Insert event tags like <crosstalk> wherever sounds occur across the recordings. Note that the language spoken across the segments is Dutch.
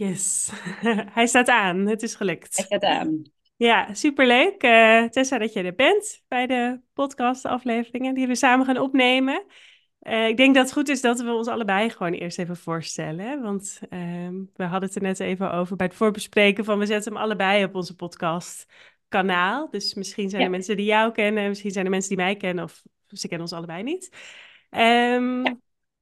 Yes, <laughs> hij staat aan. Het is Hij gelukt. gaat aan. Ja, superleuk. eh Tessa, dat je er bent bij de podcastafleveringen die we samen gaan opnemen. Eh, ik denk dat het goed is dat we ons allebei gewoon eerst even voorstellen. Want ehm, we hadden het er net even over bij het voorbespreken van we zetten hem allebei op onze podcastkanaal. Dus misschien zijn er mensen die jou kennen, misschien zijn er mensen die mij kennen of ze kennen ons allebei niet. Ehm, ja,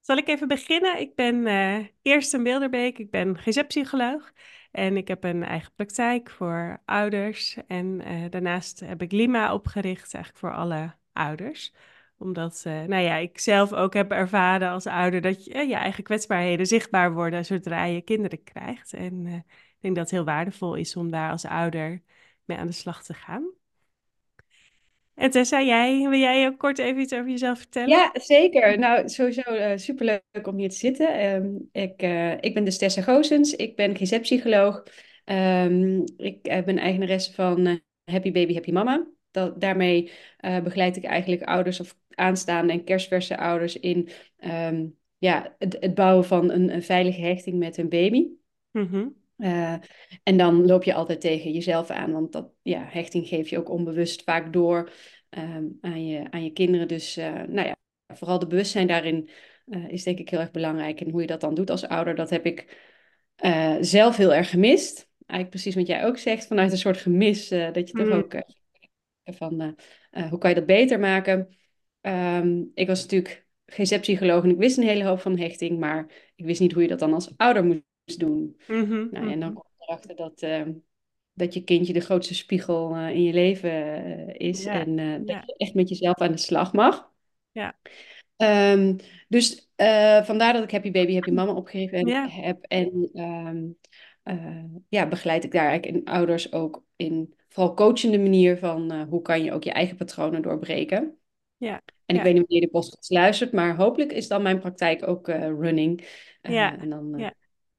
zal ik even beginnen? Ik ben eh Kirsten Bilderbeek, ik ben GZ-psycholoog en ik heb een eigen praktijk voor ouders. En eh, daarnaast heb ik Lima opgericht, eigenlijk voor alle ouders omdat, eh, nou ja, ik zelf ook heb ervaren als ouder dat je, je eigen kwetsbaarheden zichtbaar worden zodra je kinderen krijgt. En ik denk dat het heel waardevol is om daar als ouder mee aan de slag te gaan. En Tessa, jij, wil jij ook kort even iets over jezelf vertellen? ja, zeker. Nou, sowieso eh, superleuk om hier te zitten. Ehm, ik, eh, ik ben dus Tessa Goosens. Ik ben GZ-psycholoog. Ehm, ik eh, ben eigenaresse van Happy Baby, Happy Mama. Dat, daarmee begeleid ik eigenlijk ouders of aanstaande en kerstverse ouders in ehm, ja, het, het bouwen van een, een veilige hechting met hun baby. Mhm, Eh, en dan loop je altijd tegen jezelf aan, want dat, ja, hechting geef je ook onbewust vaak door ehm, aan je, aan je kinderen. Dus eh, nou ja, vooral de bewustzijn daarin eh, is denk ik heel erg belangrijk. En hoe je dat dan doet als ouder, dat heb ik zelf heel erg gemist. Eigenlijk precies wat jij ook zegt, vanuit een soort gemis, dat je toch mhm, ook van hoe kan je dat beter maken. Ehm, ik was natuurlijk GZ-psycholoog en ik wist een hele hoop van hechting, maar ik wist niet hoe je dat dan als ouder moest doen. mhm, Nou, en dan mhm. kom je erachter dat, eh, dat je kindje de grootste spiegel eh, in je leven eh, is. Ja, En dat ja, je echt met jezelf aan de slag mag. ja, Ehm, dus vandaar dat ik Happy Baby, Happy Mama opgegeven ja, heb. En ehm, eh, ja, begeleid ik daar eigenlijk in ouders ook in vooral coachende manier van hoe kan je ook je eigen patronen doorbreken. ja, En ik ja, weet niet wanneer je de podcast luistert, maar hopelijk is dan mijn praktijk ook running. Ja, en dan uh, ja.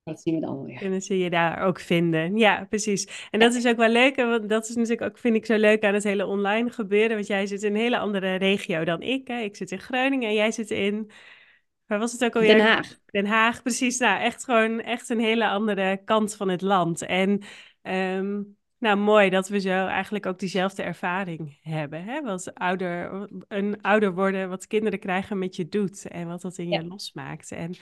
Dat zien we dan weer. Kunnen ze je daar ook vinden? Ja, precies. En dat is ook wel leuk, want dat is natuurlijk ook, vind ik zo leuk aan het hele online gebeuren. Want jij zit in een hele andere regio dan ik. Hè? Ik zit in Groningen en jij zit in, waar was het ook Den alweer? Haag. Den Haag, precies. Nou, echt gewoon echt een hele andere kant van het land. En ehm, nou, mooi dat we zo eigenlijk ook diezelfde ervaring hebben. Hè? Wat ouder, een ouder worden, wat kinderen krijgen met je doet en wat dat in Ja, je losmaakt. En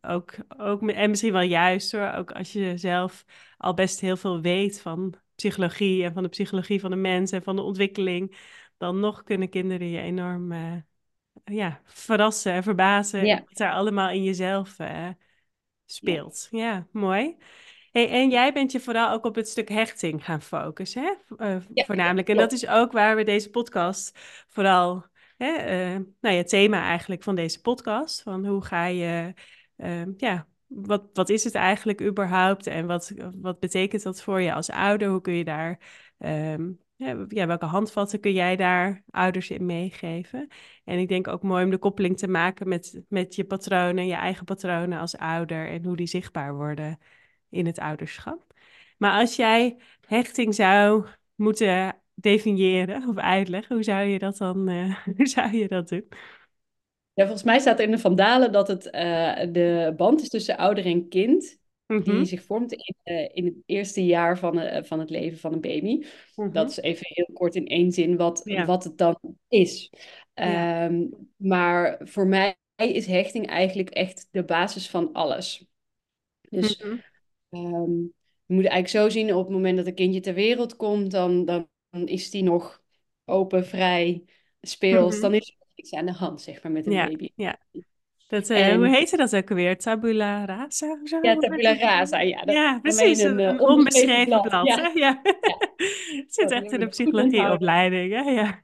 ook, ook, en misschien wel juist hoor, ook als je zelf al best heel veel weet van psychologie en van de psychologie van de mens en van de ontwikkeling, dan nog kunnen kinderen je enorm eh, ja, verrassen en verbazen ja, wat er allemaal in jezelf eh, speelt. Ja, mooi. Hey, en jij bent je vooral ook op het stuk hechting gaan focussen, hè? Eh, ja, voornamelijk. En dat is ook waar we deze podcast vooral, hè, nou ja, het thema eigenlijk van deze podcast, van hoe ga je, eh, ja, wat, wat is het eigenlijk überhaupt en wat, wat betekent dat voor je als ouder? Hoe kun je daar, ehm, ja, welke handvatten kun jij daar ouders in meegeven? En ik denk ook mooi om de koppeling te maken met, met je patronen, je eigen patronen als ouder en hoe die zichtbaar worden in het ouderschap. Maar als jij hechting zou moeten definiëren of uitleggen, hoe zou je dat dan uh, <laughs> hoe zou je dat doen? Ja, volgens mij staat er in de Vandalen dat het uh, de band is tussen ouder en kind, die Mm-hmm, zich vormt in, uh, in het eerste jaar van, uh, van het leven van een baby. Dat mm-hmm. is even heel kort in één zin wat, Ja, wat het dan is. ja. Um, maar voor mij is hechting eigenlijk echt de basis van alles. Dus Mm-hmm, um, je moet het eigenlijk zo zien, op het moment dat een kindje ter wereld komt, dan, dan is die nog open, vrij, speels. Dan is niks aan de hand, zeg maar, met een Ja, baby. ja. Dat, uh, hoe En heette dat ook alweer? Tabula rasa of zo? ja, tabula rasa, ja, dat Ja, precies. een Een, onbeschreven onbeschreven blad. Ja, Het <laughs> zit echt in de psychologieopleiding. Hè? Ja.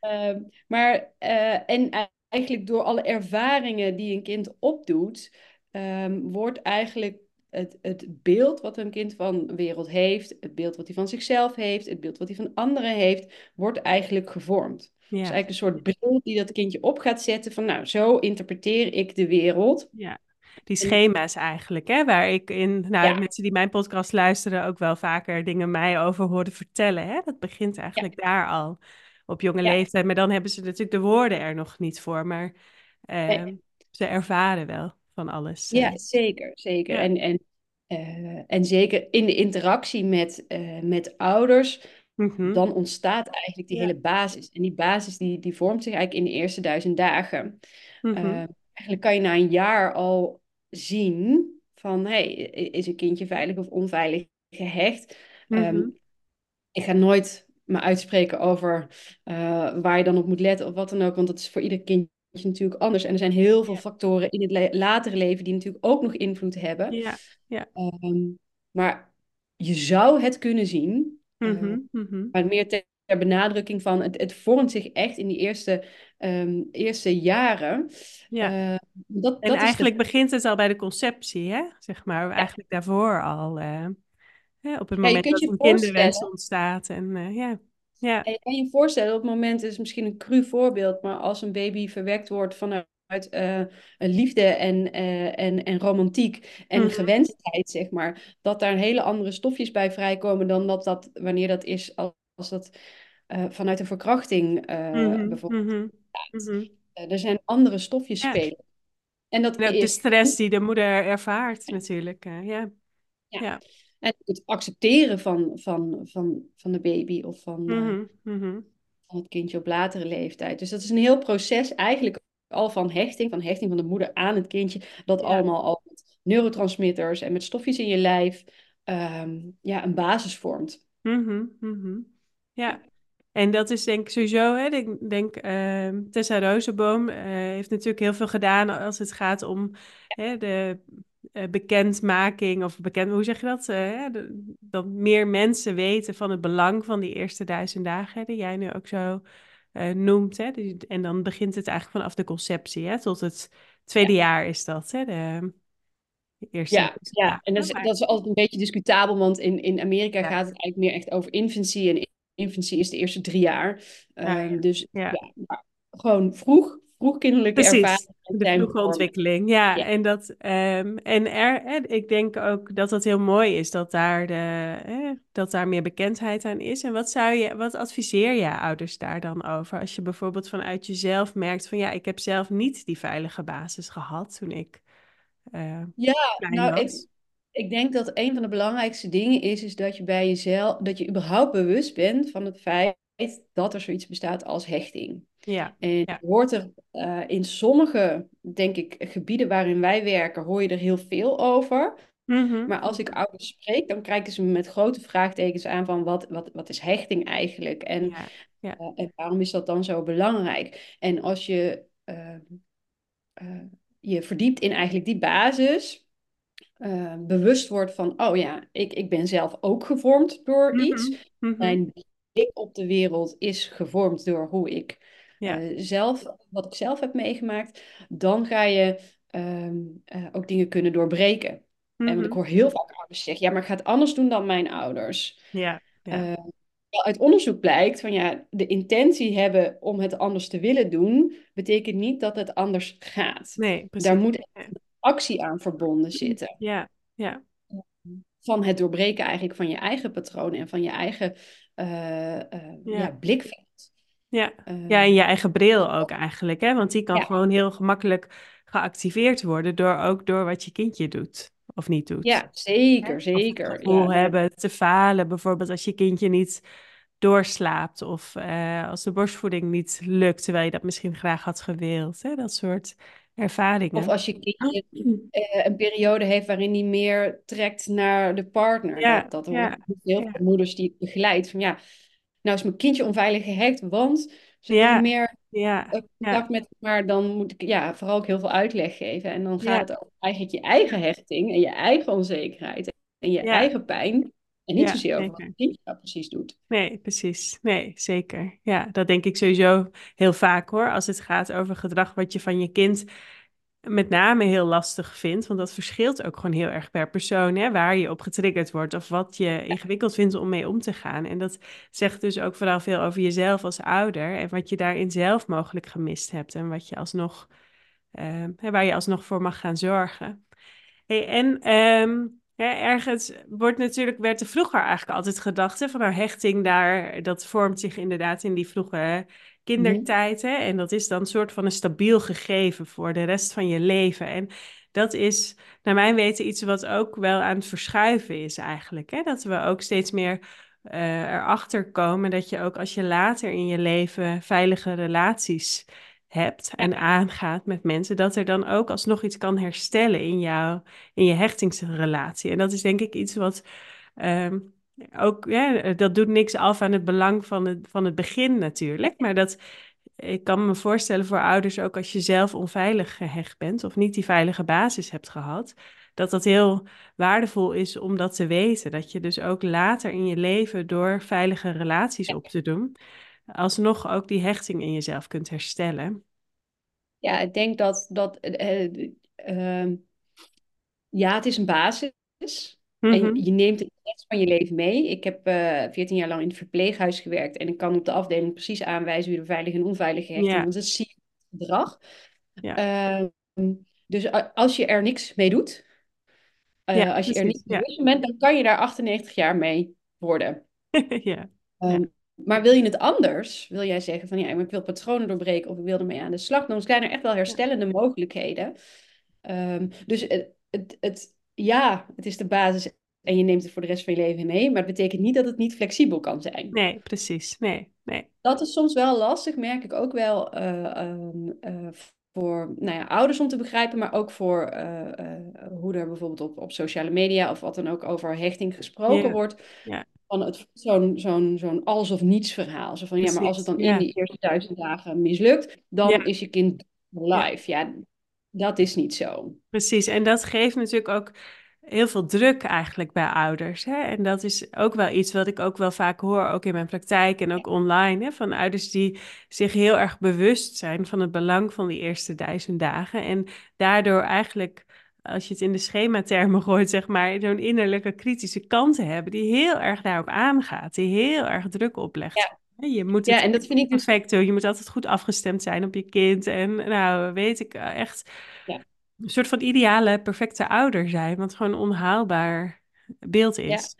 Ja. Um, maar, uh, en eigenlijk door alle ervaringen die een kind opdoet, um, wordt eigenlijk het, het beeld wat een kind van de wereld heeft, het beeld wat hij van zichzelf heeft, het beeld wat hij van anderen heeft, wordt eigenlijk gevormd. Ja. Dus eigenlijk een soort bril die dat kindje op gaat zetten van nou, zo interpreteer ik de wereld. Ja, die schema's eigenlijk, hè, waar ik in, nou, Ja. mensen die mijn podcast luisteren ook wel vaker dingen mij over horen vertellen, hè. Dat begint eigenlijk Ja. daar al, op jonge Ja. leeftijd. Maar dan hebben ze natuurlijk de woorden er nog niet voor, maar Nee. ze ervaren wel van alles. Ja, zeker, zeker. En, en Eh, en zeker in de interactie met, eh, met ouders, Mhm. dan ontstaat eigenlijk die Ja. hele basis. En die basis die, die vormt zich eigenlijk in de eerste duizend dagen. Mhm. Eh, eigenlijk kan je na een jaar al zien van, hey, is een kindje veilig of onveilig gehecht? Ehm, Mhm. ik ga nooit me uitspreken over eh, waar je dan op moet letten of wat dan ook, want dat is voor ieder kindje natuurlijk anders. En er zijn heel veel Ja. factoren in het le- latere leven die natuurlijk ook nog invloed hebben. Ja. Ja. Ehm, maar je zou het kunnen zien, eh, Mhm. Mhm. maar meer ter benadrukking van het, het vormt zich echt in die eerste, ehm, eerste jaren. Ja. Eh, dat, En dat is de, eigenlijk begint het al bij de conceptie, hè? Zeg maar, ja, eigenlijk daarvoor al. eh, op het moment dat je een kinderwens ontstaat. En ja. Ja. en je kan je voorstellen, op het moment is misschien een cru voorbeeld, maar als een baby verwekt wordt vanuit eh, een liefde en, eh, en, en romantiek en Mhm. gewenstheid, zeg maar, dat daar hele andere stofjes bij vrijkomen dan dat dat wanneer dat is als, als dat eh, vanuit een verkrachting eh, Mhm. bijvoorbeeld. Eh, er zijn andere stofjes Ja. spelen. En dat de is, stress die de moeder ervaart, natuurlijk. eh, ja. ja. Ja. En het accepteren van, van, van, van de baby of van, eh, van het kindje op latere leeftijd. Dus dat is een heel proces eigenlijk al van hechting, van hechting van de moeder aan het kindje. Dat Ja. allemaal al met neurotransmitters en met stofjes in je lijf ehm, ja, een basis vormt. Mhm. Mhm. Ja. En dat is denk ik sowieso, hè, ik denk ehm, Tessa Rozenboom eh, heeft natuurlijk heel veel gedaan als het gaat om hè, de eh, bekendmaking, of bekend, hoe zeg je dat? Eh, hè, de- dat meer mensen weten van het belang van die eerste duizend dagen, hè, die jij nu ook zo eh, noemt. Hè? En dan begint het eigenlijk vanaf de conceptie, hè, tot het tweede Ja. jaar is dat, hè, de, de eerste Ja, ja. en dat is, dat is altijd een beetje discutabel, want in, in Amerika ja, gaat het eigenlijk meer echt over infancy. En infancy is de eerste drie jaar. Ehm, ja, dus ja. gewoon vroeg, vroeg kinderlijke Precies, ervaringen de vroege ontwikkeling. Ja, Ja. en, dat, ehm, en er, en ik denk ook dat dat heel mooi is dat daar, de, eh, dat daar meer bekendheid aan is. En wat, zou je, wat adviseer je ouders daar dan over? Als je bijvoorbeeld vanuit jezelf merkt van ja, ik heb zelf niet die veilige basis gehad toen ik eh, Ja, nou, ik, ik denk dat een van de belangrijkste dingen is, is dat je bij jezelf, dat je überhaupt bewust bent van het feit dat er zoiets bestaat als hechting. Ja, En ja. hoort er eh, in sommige, denk ik, gebieden waarin wij werken, hoor je er heel veel over. Mhm, Maar als ik ouders spreek, dan kijken ze me met grote vraagtekens aan van wat, wat, wat is hechting eigenlijk? En, Ja, ja. eh, en waarom is dat dan zo belangrijk? En als je eh, eh, je verdiept in eigenlijk die basis, bewust wordt van, oh ja, ik, ik ben zelf ook gevormd door Mhm, iets. mhm. Mijn blik op de wereld is gevormd door hoe ik Ja, eh, zelf, wat ik zelf heb meegemaakt. Dan ga je ehm, eh, ook dingen kunnen doorbreken. En want ik mhm. hoor heel vaak ouders zeggen, ja, maar ik ga het anders doen dan mijn ouders. Ja, ja. Eh, uit onderzoek blijkt van ja, de intentie hebben om het anders te willen doen, betekent niet dat het anders gaat. Nee, Daar precies. moet Ja, actie aan verbonden zitten. ja, ja. Van het doorbreken eigenlijk van je eigen patronen en van je eigen ja, ja. blikveld. Ja. Ja, en je eigen bril ook eigenlijk, hè? Want die kan ja, gewoon heel gemakkelijk geactiveerd worden door ook door wat je kindje doet of niet doet. ja, zeker, Of het zeker. gevoel Ja, hebben te falen, bijvoorbeeld als je kindje niet doorslaapt of eh, als de borstvoeding niet lukt, terwijl je dat misschien graag had gewild. Hè? Dat soort Of ervaringen. als je kindje eh, een periode heeft waarin hij meer trekt naar de partner. Ja, Dat, dat ja, heel ja, veel moeders die begeleid. Van ja, nou is mijn kindje onveilig gehecht, want ze ja, meer ja, eh, contact met elkaar. Dan moet ik ja, vooral ook heel veel uitleg geven. En dan ja, gaat het over eigenlijk je eigen hechting en je eigen onzekerheid en je ja, eigen pijn. En niet zozeer over wat het kindje nou precies doet. Nee, precies. Nee, zeker. Ja, dat denk ik sowieso heel vaak hoor. Als het gaat over gedrag wat je van je kind met name heel lastig vindt. Want dat verschilt ook gewoon heel erg per persoon, hè, waar je op getriggerd wordt of wat je ingewikkeld vindt om mee om te gaan. En dat zegt dus ook vooral veel over jezelf als ouder en wat je daarin zelf mogelijk gemist hebt en wat je alsnog, hè, waar je alsnog voor mag gaan zorgen. Hey, en ehm, ja, ergens wordt natuurlijk, werd er vroeger eigenlijk altijd gedacht hè, van nou, hechting daar, dat vormt zich inderdaad in die vroege kindertijd. Hè, en dat is dan een soort van een stabiel gegeven voor de rest van je leven. En dat is naar mijn weten iets wat ook wel aan het verschuiven is eigenlijk. Hè? Dat we ook steeds meer uh, erachter komen dat je ook als je later in je leven veilige relaties hebt en aangaat met mensen, dat er dan ook alsnog iets kan herstellen in jou, in je hechtingsrelatie. En dat is denk ik iets wat um, ook, ja, dat doet niks af aan het belang van het, van het begin natuurlijk, maar dat ik kan me voorstellen voor ouders ook als je zelf onveilig gehecht bent of niet die veilige basis hebt gehad, dat dat heel waardevol is om dat te weten. Dat je dus ook later in je leven door veilige relaties op te doen, alsnog ook die hechting in jezelf kunt herstellen. Ja, ik denk dat, dat uh, uh, ja, het is een basis. En Mhm. je neemt het rest van je leven mee. Ik heb uh, 14 jaar lang in het verpleeghuis gewerkt. En ik kan op de afdeling precies aanwijzen wie er veilige en onveilige hechting Ja, Want dat zie je gedrag. ja, Ehm, dus als je er niks mee doet, ja, uh, als je er niet Ja, bewust van bent, dan kan je daar 98 jaar mee worden. ja, <laughs> ja, Ehm, maar wil je het anders? Wil jij zeggen van ja, ik wil patronen doorbreken of ik wil ermee aan de slag? Dan zijn er echt wel herstellende mogelijkheden. Ehm, dus het, het, het, ja, het is de basis en je neemt het voor de rest van je leven mee. Maar het betekent niet dat het niet flexibel kan zijn. nee, precies. Nee, nee. Dat is soms wel lastig, merk ik ook wel eh, ehm, eh, voor nou ja, ouders om te begrijpen, maar ook voor eh, hoe er bijvoorbeeld op, op sociale media of wat dan ook over hechting gesproken wordt. ja, Van het zo'n zo'n zo'n alles of niets verhaal. Zo van ja, maar als het dan in die eerste duizend dagen mislukt, dan is je kind live. Ja, dat is niet zo. Precies, en dat geeft natuurlijk ook heel veel druk eigenlijk bij ouders. Hè? En dat is ook wel iets wat ik ook wel vaak hoor, ook in mijn praktijk en ook online, hè? van ouders die zich heel erg bewust zijn van het belang van die eerste duizend dagen. En daardoor eigenlijk, als je het in de schematermen <laughs> gooit, zeg maar, zo'n innerlijke kritische kanten hebben, die heel erg daarop aangaat, die heel erg druk oplegt. Ja, Je moet ja en dat vind ik dus. perfect doen, je moet altijd goed afgestemd zijn op je kind. En nou, weet ik eh, echt Ja, een soort van ideale, perfecte ouder zijn, wat gewoon een onhaalbaar beeld ja. is.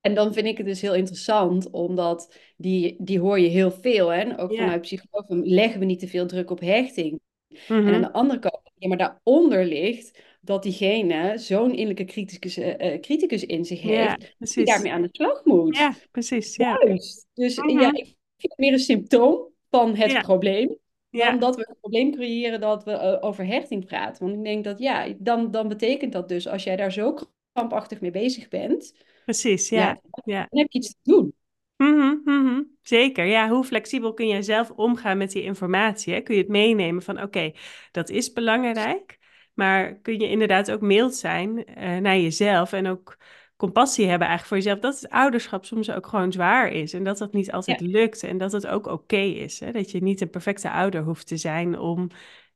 En dan vind ik het dus heel interessant, omdat die, die hoor je heel veel. Hè? Ook Ja. vanuit psychologen leggen we niet te veel druk op hechting. En aan Mhm. de andere kant, ja, maar daaronder ligt dat diegene zo'n innerlijke criticus, eh, criticus in zich Ja, heeft, die precies. daarmee aan de slag moet. Ja, precies. Ja. Juist. Dus ja, Mhm. ik vind het meer een symptoom van het Ja, probleem, dan ja, dat we een probleem creëren dat we eh, over hechting praten. Want ik denk dat ja, dan, dan betekent dat dus, als jij daar zo krampachtig mee bezig bent, precies. ja, Ja, ja. dan heb je iets te doen. Mhm, mhm. Zeker, ja. Hoe flexibel kun jij zelf omgaan met die informatie? Hè? Kun je het meenemen van, oké, dat is belangrijk, maar kun je inderdaad ook mild zijn eh, naar jezelf en ook compassie hebben eigenlijk voor jezelf, dat het ouderschap soms ook gewoon zwaar is en dat dat niet altijd Ja. lukt en dat het ook oké is. Hè? Dat je niet een perfecte ouder hoeft te zijn om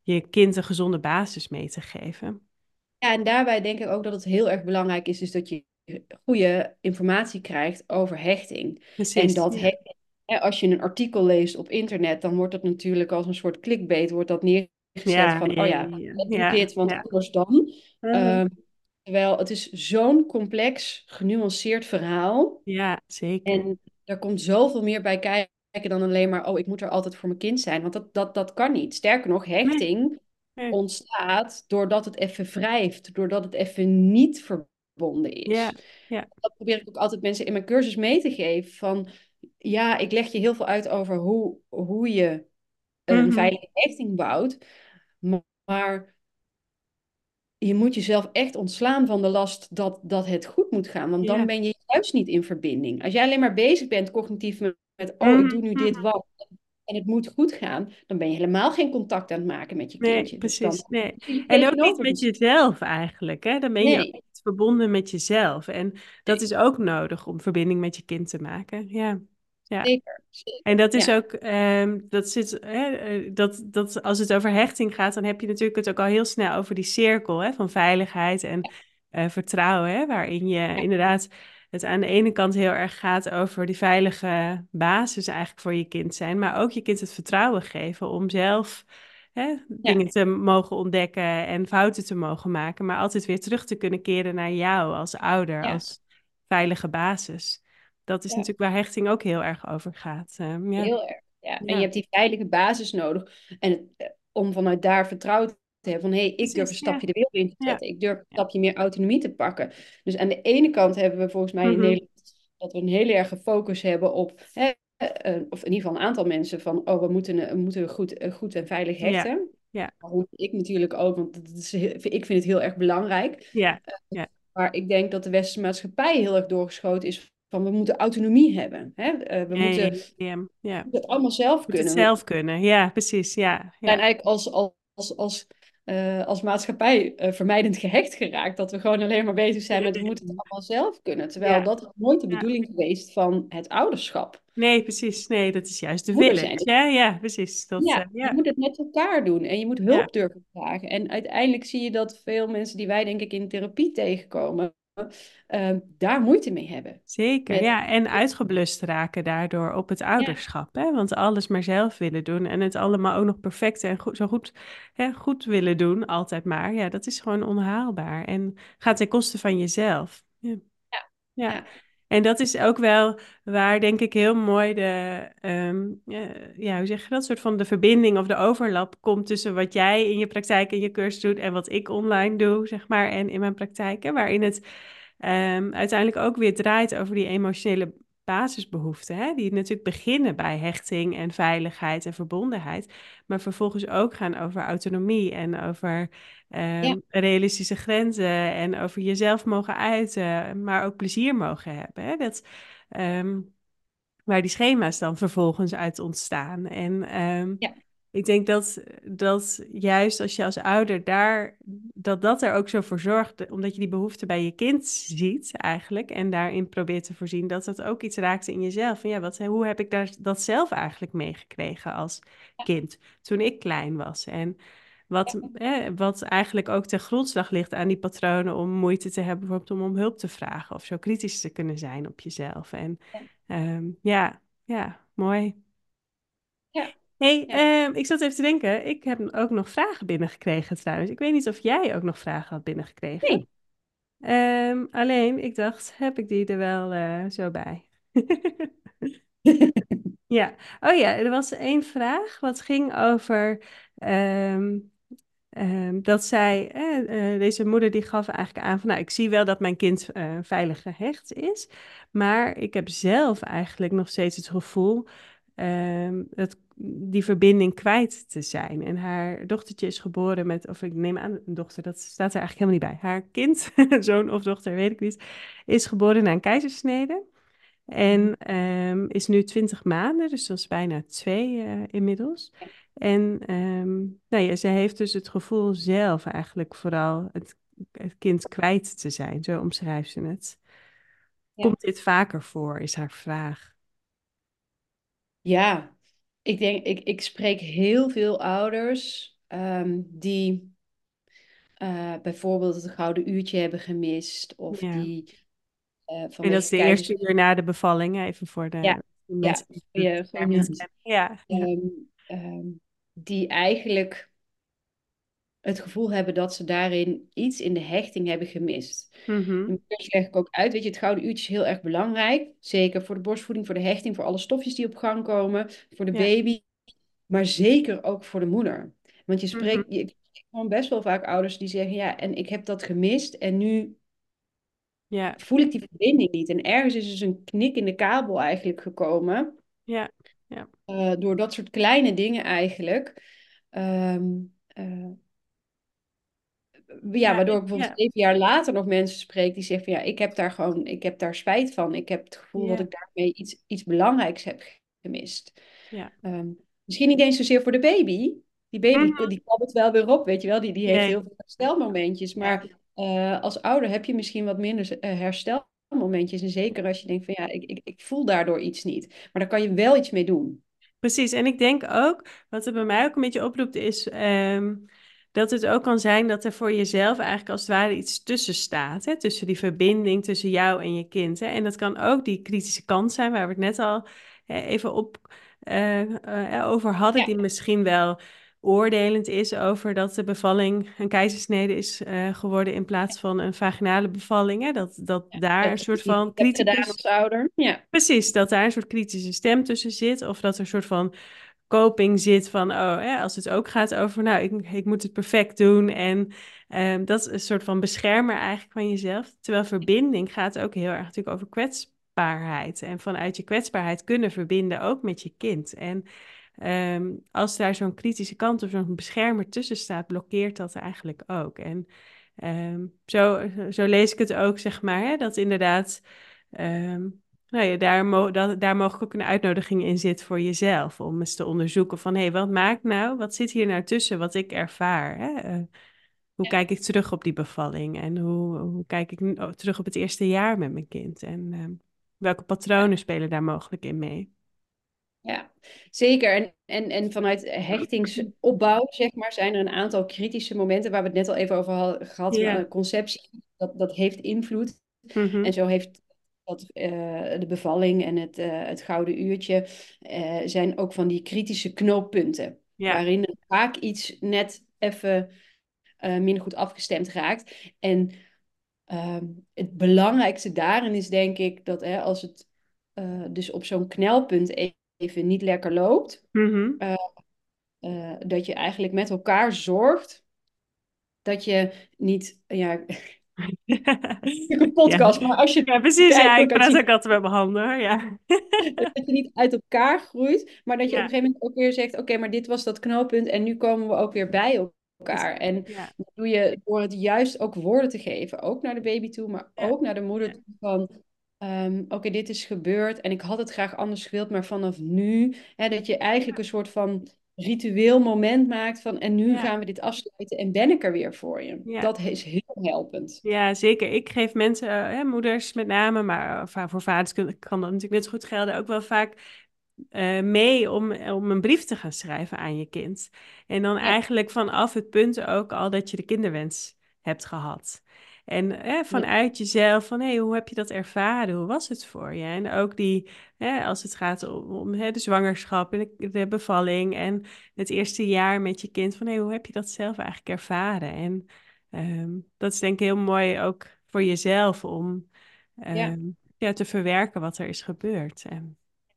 je kind een gezonde basis mee te geven. Ja, en daarbij denk ik ook dat het heel erg belangrijk is, dus dat je goede informatie krijgt over hechting. En Precies, dat ja. hechting, als je een artikel leest op internet, dan wordt dat natuurlijk als een soort clickbait, wordt dat neergezet Ja, van, ja, oh ja, ja, dit, want ja. anders dan. Mhm. Ehm, terwijl het is zo'n complex, genuanceerd verhaal. Ja, zeker. En er komt zoveel meer bij kijken dan alleen maar, oh, ik moet er altijd voor mijn kind zijn. Want dat, dat, dat kan niet. Sterker nog, hechting nee. ontstaat doordat het even wrijft, doordat het even niet verbonden is. Ja, ja, Dat probeer ik ook altijd mensen in mijn cursus mee te geven. Van ja, ik leg je heel veel uit over hoe, hoe je een Mhm. veilige hechting bouwt. Maar, je moet jezelf echt ontslaan van de last dat, dat het goed moet gaan. Want dan Ja. ben je juist niet in verbinding. Als jij alleen maar bezig bent cognitief met, met, oh, Mhm, ik doe nu dit mhm. wat. En het moet goed gaan, dan ben je helemaal geen contact aan het maken met je Nee, kindje. Dus dan precies. Nee. En ook niet met jezelf eigenlijk, hè? Dan ben je nee, niet verbonden met jezelf. En dat nee, is ook nodig om verbinding met je kind te maken. Ja, ja. zeker. zeker. En dat is Ja, ook, ehm, dat zit, hè, dat, dat als het over hechting gaat, dan heb je natuurlijk het ook al heel snel over die cirkel hè, van veiligheid en eh, vertrouwen, hè, waarin je ja, inderdaad het aan de ene kant heel erg gaat over die veilige basis eigenlijk voor je kind zijn, maar ook je kind het vertrouwen geven om zelf hè, dingen te mogen ontdekken en fouten te mogen maken, maar altijd weer terug te kunnen keren naar jou als ouder, als veilige basis. Dat is ja. natuurlijk waar hechting ook heel erg over gaat. Ehm, ja, Heel erg. Ja. En je ja, hebt die veilige basis nodig. En het, eh, om vanuit daar vertrouwen hebben. Van hé, hey, ik durf een ja. stapje de wereld in te Ja. zetten. Ik durf een Ja. stapje meer autonomie te pakken. Dus aan de ene kant hebben we volgens mij in Mhm. Nederland dat we een hele erge focus hebben op, hè, eh, of in ieder geval een aantal mensen, van oh, we moeten, we moeten goed, eh, goed en veilig Ja. hechten. Ja. Ik natuurlijk ook, want dat is, heel- ik vind het heel erg belangrijk. Ja. Maar ik denk dat de westerse maatschappij heel erg doorgeschoten is van we moeten autonomie hebben. Hè? Eh, we moeten ja. Ja. moeten het allemaal zelf Moet het kunnen. zelf kunnen. Ja, precies. Ja. We zijn Ja. eigenlijk als, als, als, als, eh, als maatschappij eh, vermijdend gehecht geraakt. Dat we gewoon alleen maar bezig zijn met we moeten het allemaal zelf kunnen. Terwijl dat nooit de bedoeling geweest van het ouderschap. Nee, precies. Nee, dat is juist de zijn. Ja, ja, precies. Dat, Ja, je moet het met elkaar doen en je moet hulp durven vragen. En uiteindelijk zie je dat veel mensen die wij denk ik in therapie tegenkomen, eh, daar moeite mee hebben. Zeker, Met- ja. En uitgeblust raken daardoor op het ouderschap. Hè? Want alles maar zelf willen doen en het allemaal ook nog perfect en goed, zo goed, hè, goed willen doen, altijd maar. Ja, dat is gewoon onhaalbaar en gaat ten koste van jezelf. Ja. Ja, Ja. En dat is ook wel waar, denk ik, heel mooi de, ehm, ja, hoe zeg je dat, soort van de verbinding of de overlap komt tussen wat jij in je praktijk en je cursus doet en wat ik online doe, zeg maar, en in mijn praktijk. Hè, waarin het ehm, uiteindelijk ook weer draait over die emotionele basisbehoeften, hè, die natuurlijk beginnen bij hechting en veiligheid en verbondenheid, maar vervolgens ook gaan over autonomie en over ehm, Ja. realistische grenzen en over jezelf mogen uiten, maar ook plezier mogen hebben. Hè? Dat, ehm, waar die schema's dan vervolgens uit ontstaan. En ehm, Ja. Ik denk dat, dat juist als je als ouder daar, dat dat er ook zo voor zorgt, omdat je die behoefte bij je kind ziet eigenlijk en daarin probeert te voorzien, dat dat ook iets raakt in jezelf. Van ja, wat, hoe heb ik daar, dat zelf eigenlijk meegekregen als kind toen ik klein was? En wat, eh, wat eigenlijk ook ten grondslag ligt aan die patronen om moeite te hebben, bijvoorbeeld om om hulp te vragen of zo kritisch te kunnen zijn op jezelf. En Ja. ehm, ja, ja, mooi. Ja. Hey, Ja. ehm, ik zat even te denken, ik heb ook nog vragen binnengekregen trouwens. Ik weet niet of jij ook nog vragen had binnengekregen. Nee. Ehm, alleen, ik dacht, heb ik die er wel eh, zo bij? <laughs> Ja, oh ja, er was één vraag wat ging over ehm, dat zij, eh, eh, deze moeder die gaf eigenlijk aan van, nou, ik zie wel dat mijn kind veilig gehecht is, maar ik heb zelf eigenlijk nog steeds het gevoel dat die verbinding kwijt te zijn. En haar dochtertje is geboren met, of ik neem aan een dochter, dat staat er eigenlijk helemaal niet bij. Haar kind, <laughs> zoon of dochter, weet ik niet, is geboren na een keizersnede. En ehm, is nu 20 maanden, dus dat is bijna twee eh, inmiddels. En nou ja, ze heeft dus het gevoel zelf eigenlijk vooral het, het kind kwijt te zijn. Zo omschrijft ze het. Ja. Komt dit vaker voor, is haar vraag. Ja, ik denk, ik, ik spreek heel veel ouders ehm, die eh, bijvoorbeeld het gouden uurtje hebben gemist of Ja. die eh En dat is de eerste uur na de bevalling, even voor de Ja, mensen. Ja, ja. ehm, ehm, die eigenlijk het gevoel hebben dat ze daarin iets in de hechting hebben gemist. In leg ik ook uit, weet je, het gouden uurtje is heel erg belangrijk. Zeker voor de borstvoeding, voor de hechting, voor alle stofjes die op gang komen, voor de Ja. baby, maar zeker ook voor de moeder. Want je spreekt, Mhm. je, gewoon best wel vaak ouders die zeggen, ja, en ik heb dat gemist en nu Ja, voel ik die verbinding niet. En ergens is dus een knik in de kabel eigenlijk gekomen. ja, eh, door dat soort kleine dingen eigenlijk. Ehm, eh, ja, waardoor ik bijvoorbeeld zeven jaar later nog mensen spreek die zeggen van ja, ik heb daar gewoon, ik heb daar spijt van. Ik heb het gevoel dat ik daarmee iets, iets belangrijks heb gemist. Ja. Ehm, misschien niet eens zozeer voor de baby. Die baby, Mhm. die krabbelt wel weer op, weet je wel. Die, die heeft Nee. heel veel herstelmomentjes. Maar eh, als ouder heb je misschien wat minder eh, herstelmomentjes. En zeker als je denkt van ja, ik, ik, ik voel daardoor iets niet. Maar daar kan je wel iets mee doen. Precies, en ik denk ook, wat er bij mij ook een beetje oproept, is ehm, dat het ook kan zijn dat er voor jezelf eigenlijk als het ware iets tussen staat. Hè? Tussen die verbinding tussen jou en je kind. Hè? En dat kan ook die kritische kant zijn, waar we het net al eh, even op, eh, eh, over hadden, Ja. die misschien wel oordelend is over dat de bevalling een keizersnede is eh, geworden in plaats van een vaginale bevalling. Hè? Dat, dat daar Dat een soort van als ouder. Ja. Precies, dat daar een soort kritische stem tussen zit. Of dat er een soort van coping zit van, oh, als het ook gaat over, nou, ik, ik moet het perfect doen. En ehm, dat is een soort van beschermer eigenlijk van jezelf. Terwijl verbinding gaat ook heel erg natuurlijk over kwetsbaarheid. En vanuit je kwetsbaarheid kunnen verbinden ook met je kind. En ehm, als daar zo'n kritische kant of zo'n beschermer tussen staat, blokkeert dat eigenlijk ook. En ehm, zo, zo lees ik het ook, zeg maar, hè, dat inderdaad nou ja, daar, mo dat, daar mogelijk ook een uitnodiging in zit voor jezelf. Om eens te onderzoeken van, hé, hey, wat maakt nou, wat zit hier nou tussen wat ik ervaar? Hè? Uh, hoe kijk ik terug op die bevalling? En hoe, hoe kijk ik oh, terug op het eerste jaar met mijn kind? En uh, welke patronen spelen daar mogelijk in mee? Ja, zeker. En, en, en vanuit hechtingsopbouw, zeg maar, zijn er een aantal kritische momenten waar we het net al even over hadden gehad. Ja. Conceptie, dat, dat heeft invloed. Mm -hmm. En zo heeft dat uh, de bevalling en het, uh, het gouden uurtje uh, zijn ook van die kritische knooppunten. Ja. Waarin vaak iets net even minder goed afgestemd raakt. En ehm, het belangrijkste daarin is denk ik dat hè, als het dus op zo'n knelpunt even niet lekker loopt, mm -hmm. dat je eigenlijk met elkaar zorgt dat je niet, ja, <laughs> een podcast, ja. maar als je... Ja, precies. Ja, ik praat ook altijd met mijn handen, ja. <laughs> dat je niet uit elkaar groeit, maar dat je ja. op een gegeven moment ook weer zegt... Oké, maar dit was dat knooppunt en nu komen we ook weer bij elkaar. En ja. dat doe je door het juist ook woorden te geven. Ook naar de baby toe, maar ook naar de moeder toe van... Um, Oké, dit is gebeurd en ik had het graag anders gewild, maar vanaf nu... Hè, dat je eigenlijk een soort van ritueel moment maakt van en nu gaan we dit afsluiten en ben ik er weer voor je. Ja. Dat is heel helpend. Ja, zeker. Ik geef mensen, uh, moeders met name, maar uh, voor vaders kan dat natuurlijk net zo goed gelden, ook wel vaak uh, mee om, om een brief te gaan schrijven aan je kind. En dan ja. eigenlijk vanaf het punt ook al dat je de kinderwens hebt gehad. En hè, vanuit jezelf, van hé, hoe heb je dat ervaren? Hoe was het voor je? En ook die, hè, als het gaat om, om hè, de zwangerschap en de, de, bevalling en het eerste jaar met je kind, van hé, hoe heb je dat zelf eigenlijk ervaren? En um, dat is denk ik heel mooi ook voor jezelf om um, ja. ja. te verwerken wat er is gebeurd. En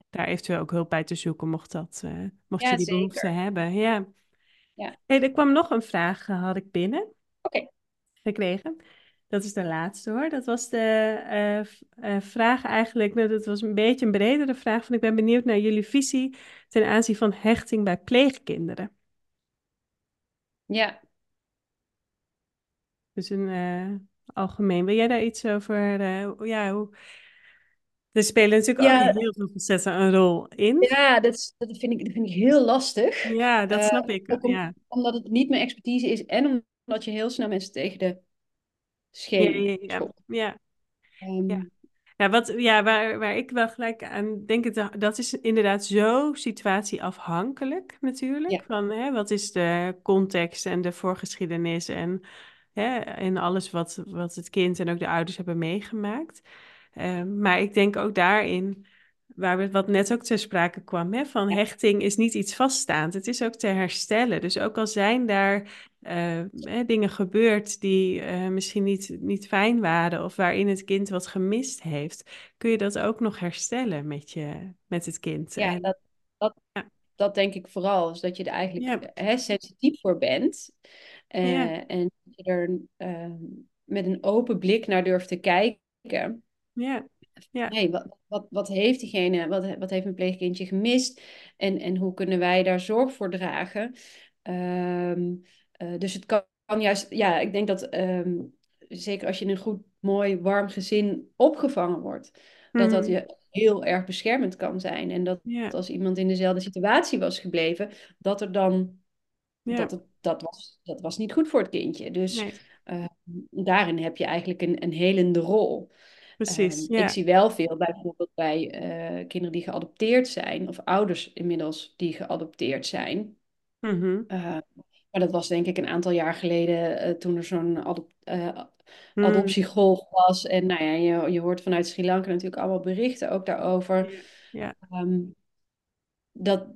daar eventueel ook hulp bij te zoeken, mocht, dat, uh, mocht ja, je die zeker. behoefte hebben. Ja. ja. Hey, er kwam nog een vraag, had ik binnen. Oké. Okay. Gekregen. Dat is de laatste hoor. Dat was de uh, uh, vraag eigenlijk. Nou, dat was een beetje een bredere vraag. Van ik ben benieuwd naar jullie visie ten aanzien van hechting bij pleegkinderen. Ja. Dus een uh, algemeen. Wil jij daar iets over? ja, hoe. Er spelen natuurlijk ja. ook heel veel facetten een rol in. Ja, dat, is, dat, vind, ik, dat vind ik heel lastig. Ja, dat snap ik. Om, ja. Omdat het niet mijn expertise is en omdat je heel snel mensen tegen de schema. Ja, ja, ja. Um, ja. ja. wat, ja waar, waar ik wel gelijk aan denk, dat is inderdaad zo situatieafhankelijk natuurlijk. Ja. Van hè, wat is de context en de voorgeschiedenis en, hè, en alles wat, wat het kind en ook de ouders hebben meegemaakt. Um, maar ik denk ook daarin waar we, wat net ook ter sprake kwam, hè, van hechting is niet iets vaststaand. Het is ook te herstellen. Dus ook al zijn daar uh, hè, dingen gebeurd die uh, misschien niet, niet fijn waren of waarin het kind wat gemist heeft, kun je dat ook nog herstellen met, je, met het kind. Ja, en, dat, dat, ja. dat denk ik vooral. Is dat je er eigenlijk ja. hè, sensitief voor bent. Uh, ja. En je er met een open blik naar durft te kijken. Ja. Ja. Hey, wat, wat, wat heeft diegene, wat, wat heeft een pleegkindje gemist? En, en hoe kunnen wij daar zorg voor dragen? Um, uh, dus het kan, kan, juist, ja, ik denk dat um, zeker als je in een goed, mooi, warm gezin opgevangen wordt, mm. dat dat mhm. je heel erg beschermend kan zijn. En dat, als iemand in dezelfde situatie was gebleven, dat er dan, yeah. dat, het, dat, was, dat was niet goed voor het kindje. Dus nee. uh, daarin heb je eigenlijk een, een helende rol. Precies. Um, ja. Ik zie wel veel, bijvoorbeeld bij uh, kinderen die geadopteerd zijn, of ouders inmiddels die geadopteerd zijn. Mm -hmm. uh, maar dat was denk ik een aantal jaar geleden, uh, toen er zo'n adop mm. adoptiegolf was. En nou ja, je, je hoort vanuit Sri Lanka natuurlijk allemaal berichten ook daarover. Ja. Um, dat,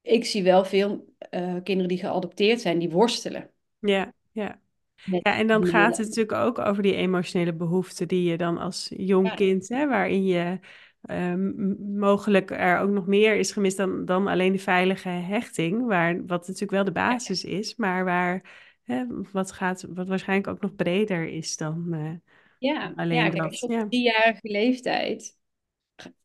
ik zie wel veel kinderen die geadopteerd zijn, die worstelen. Ja, ja. Ja, en dan gaat het natuurlijk ook over die emotionele behoeften die je dan als jong kind, hè, waarin je um, mogelijk er ook nog meer is gemist dan, dan alleen de veilige hechting, waar, wat natuurlijk wel de basis is, maar waar hè, wat, gaat, wat waarschijnlijk ook nog breder is dan, uh, ja, alleen ja, kijk, dat. Op ja. driejarige leeftijd,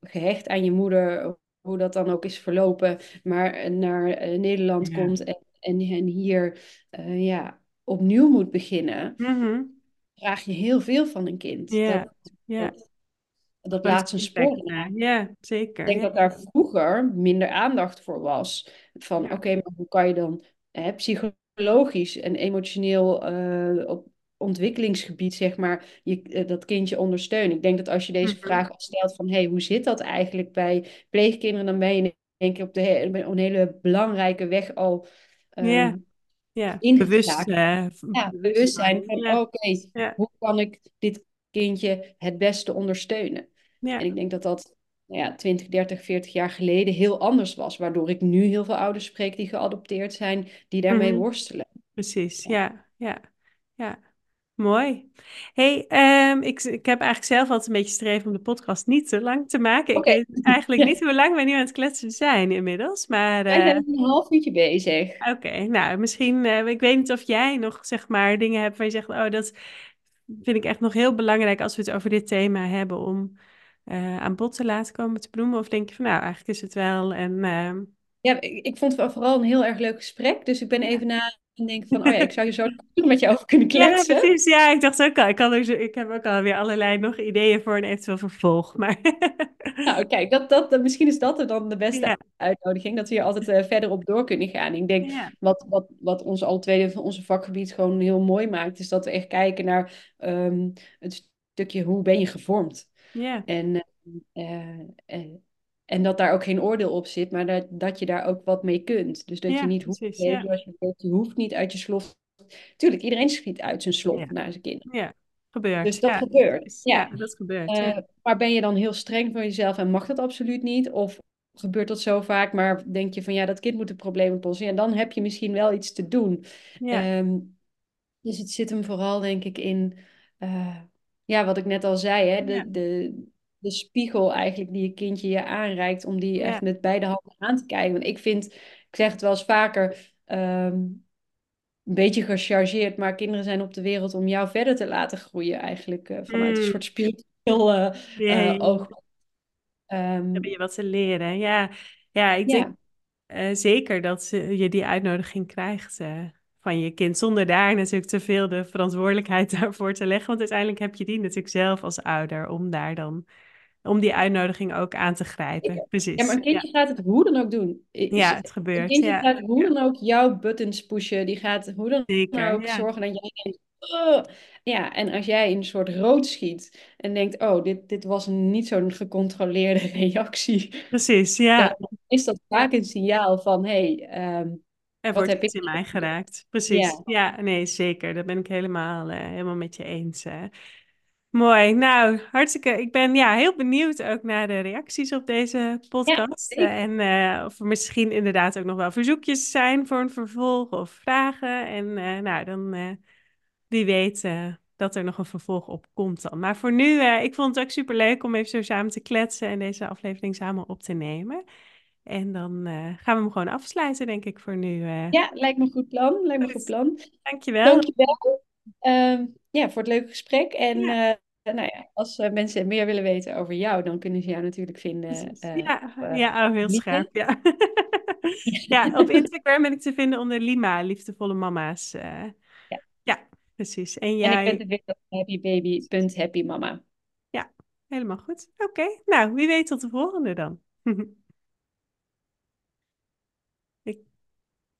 gehecht aan je moeder, hoe dat dan ook is verlopen, maar naar uh, Nederland komt en, en, en hier uh, ja, opnieuw moet beginnen, mm -hmm. vraag je heel veel van een kind. Ja, dat, ja. dat, dat laat een spoor Ja, zeker. Ik denk ja. dat daar vroeger minder aandacht voor was. Van ja. oké, maar hoe kan je dan hè, psychologisch en emotioneel uh, op ontwikkelingsgebied, zeg maar, je, uh, dat kindje ondersteunen? Ik denk dat als je deze mm -hmm. vraag stelt van hey, hoe zit dat eigenlijk bij pleegkinderen, dan ben je denk ik op de he een hele belangrijke weg al. Um, ja. Ja, bewust, uh, ja, bewust zijn van ja. oké, okay, ja. hoe kan ik dit kindje het beste ondersteunen? Ja. En ik denk dat dat nou ja, 20, 30, 40 jaar geleden heel anders was. Waardoor ik nu heel veel ouders spreek die geadopteerd zijn, die daarmee mm -hmm. worstelen. Precies, ja, ja, ja. Mooi. hey, um, ik, ik heb eigenlijk zelf altijd een beetje streven om de podcast niet te lang te maken. Okay. Ik weet <laughs> eigenlijk niet hoe lang we nu aan het kletsen zijn inmiddels, maar... Wij zijn uh, een half uurtje bezig. Oké, okay, nou, misschien... Uh, ik weet niet of jij nog, zeg maar, dingen hebt waar je zegt... Oh, dat vind ik echt nog heel belangrijk als we het over dit thema hebben om uh, aan bod te laten komen te benoemen? Of denk je van nou, eigenlijk is het wel en... Ja, ik, ik, vond het vooral een heel erg leuk gesprek. Dus ik ben even na en denk van, oh ja, ik zou je zo met je over kunnen kletsen. Ja, precies. Ja, ik dacht ook al. Ik, kan ook, ik heb ook alweer allerlei nog ideeën voor een eventueel vervolg. Maar... <laughs> nou, kijk, dat, dat, misschien is dat dan de beste ja. uitnodiging. Dat we hier altijd uh, verder op door kunnen gaan. Ik denk, ja. wat, wat, wat ons al tweede van onze vakgebied gewoon heel mooi maakt... is dat we echt kijken naar um, het stukje hoe ben je gevormd. Ja. En, uh, uh, en dat daar ook geen oordeel op zit, maar dat, dat je daar ook wat mee kunt. Dus dat ja, je niet hoeft, precies, ja. je, weet, je hoeft niet uit je slof. Tuurlijk, iedereen schiet uit zijn slof naar zijn kinderen. Ja, gebeurt. Dus dat gebeurt. Ja, dat gebeurt. Uh, maar ben je dan heel streng voor jezelf en mag dat absoluut niet? Of gebeurt dat zo vaak, maar denk je van ja, dat kind moet de problemen oplossen. En dan heb je misschien wel iets te doen. Um, dus het zit hem vooral, denk ik, in uh, ja, wat ik net al zei, hè, de, de, de spiegel eigenlijk die je kindje je aanreikt, om die echt met beide handen aan te kijken. Want ik vind, ik zeg het wel eens vaker, um, een beetje gechargeerd, maar kinderen zijn op de wereld om jou verder te laten groeien, eigenlijk uh, vanuit mm. een soort spiritueel uh, yeah. oog. Um, heb je wat te leren? Ja, ja ik denk zeker dat je die uitnodiging krijgt van je kind, zonder daar natuurlijk te veel de verantwoordelijkheid <laughs> daarvoor te leggen. Want uiteindelijk heb je die natuurlijk zelf als ouder om daar dan om die uitnodiging ook aan te grijpen. Ja, Precies. Ja, maar een kindje ja. gaat het hoe dan ook doen. Is, ja, het gebeurt. Een kindje ja. gaat hoe dan ook jouw buttons pushen. Die gaat hoe dan Zeker, ook zorgen dat jij denkt... Oh. Ja, en als jij in een soort rood schiet en denkt... Oh, dit, dit was niet zo'n gecontroleerde <laughs> reactie. Precies, ja. Dan is dat vaak een signaal van... Hey, um, er wordt iets in mij geraakt. Precies. Ja. ja, nee, zeker. Dat ben ik helemaal, uh, helemaal met je eens. Uh. Mooi. Nou, hartstikke. Ik ben ja, heel benieuwd ook naar de reacties op deze podcast. Ja, en uh, of er misschien inderdaad ook nog wel verzoekjes zijn voor een vervolg of vragen. En uh, nou, dan uh, wie weet dat er nog een vervolg op komt dan. Maar voor nu, ik vond het ook super leuk om even zo samen te kletsen en deze aflevering samen op te nemen. En dan gaan we hem gewoon afsluiten, denk ik, voor nu. Ja, lijkt me een goed plan. Lijkt me een goed plan. Dankjewel. Dankjewel. Ja, voor het leuke gesprek. En ja. uh, nou ja, als uh, mensen meer willen weten over jou, dan kunnen ze jou natuurlijk vinden. ja, ja oh, heel scherp. Ja. <laughs> <laughs> ja, op Instagram ben ik te vinden onder Lima, liefdevolle mama's. ja. ja, precies. En, jij... en ik ben te vinden op happybaby.happymama. Ja, helemaal goed. Oké, okay. nou, wie weet tot de volgende dan. <laughs>